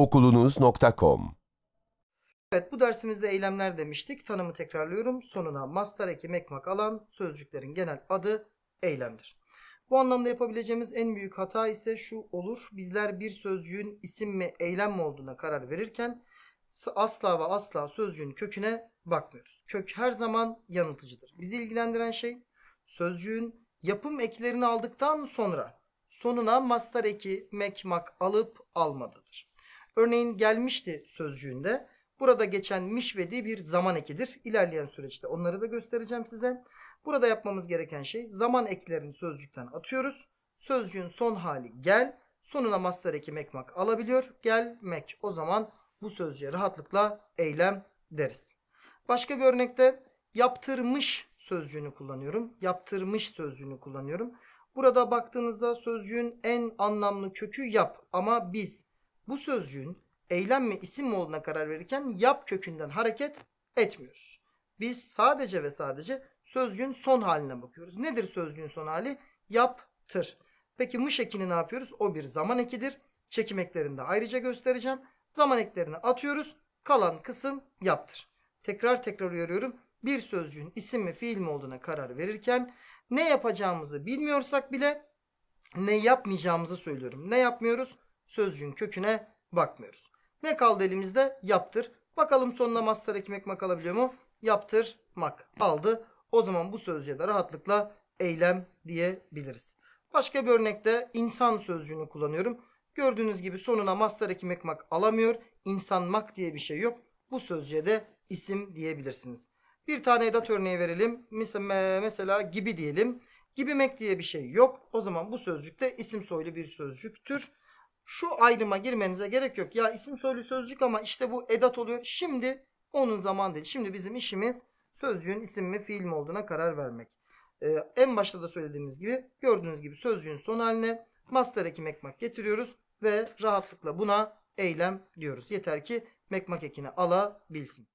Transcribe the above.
okulunuz.com Evet bu dersimizde eylemler demiştik. Tanımı tekrarlıyorum. Sonuna mastar eki mekmak alan sözcüklerin genel adı eylemdir. Bu anlamda yapabileceğimiz en büyük hata ise şu olur. Bizler bir sözcüğün isim mi eylem mi olduğuna karar verirken asla ve asla sözcüğün köküne bakmıyoruz. Kök her zaman yanıltıcıdır. Bizi ilgilendiren şey sözcüğün yapım eklerini aldıktan sonra sonuna mastar eki mekmak alıp almadıdır. Örneğin gelmişti sözcüğünde burada geçen mişvedi bir zaman ekidir. İlerleyen süreçte onları da göstereceğim size. Burada yapmamız gereken şey zaman eklerini sözcükten atıyoruz. Sözcüğün son hali gel. Sonuna mastar eki mekmak alabiliyor. Gelmek. O zaman bu sözcüğe rahatlıkla eylem deriz. Başka bir örnekte yaptırmış sözcüğünü kullanıyorum. Yaptırmış sözcüğünü kullanıyorum. Burada baktığınızda sözcüğün en anlamlı kökü yap ama biz bu sözcüğün eylem mi isim mi olduğuna karar verirken yap kökünden hareket etmiyoruz. Biz sadece ve sadece sözcüğün son haline bakıyoruz. Nedir sözcüğün son hali? Yaptır. Peki mış ekini ne yapıyoruz? O bir zaman ekidir. Çekim eklerini de ayrıca göstereceğim. Zaman eklerini atıyoruz. Kalan kısım yaptır. Tekrar tekrar uyarıyorum. Bir sözcüğün isim mi fiil mi olduğuna karar verirken ne yapacağımızı bilmiyorsak bile ne yapmayacağımızı söylüyorum. Ne yapmıyoruz? Sözcüğün köküne bakmıyoruz. Ne kaldı elimizde? Yaptır. Bakalım sonuna mastar ekmek mak alabiliyor mu? Yaptırmak aldı. O zaman bu sözcüğe de rahatlıkla eylem diyebiliriz. Başka bir örnekte insan sözcüğünü kullanıyorum. Gördüğünüz gibi sonuna mastar ekmek mak alamıyor. İnsanmak diye bir şey yok. Bu sözcüğe de isim diyebilirsiniz. Bir tane edat örneği verelim. Mesela gibi diyelim. Gibimek diye bir şey yok. O zaman bu sözcük de isim soylu bir sözcüktür. Şu ayrıma girmenize gerek yok. Ya isim soylu sözcük ama işte bu edat oluyor. Şimdi onun zaman değil. Şimdi bizim işimiz sözcüğün isim mi fiil mi olduğuna karar vermek. Ee, en başta da söylediğimiz gibi gördüğünüz gibi sözcüğün son haline master eki mekmak getiriyoruz ve rahatlıkla buna eylem diyoruz. Yeter ki mekmak ekini alabilsin.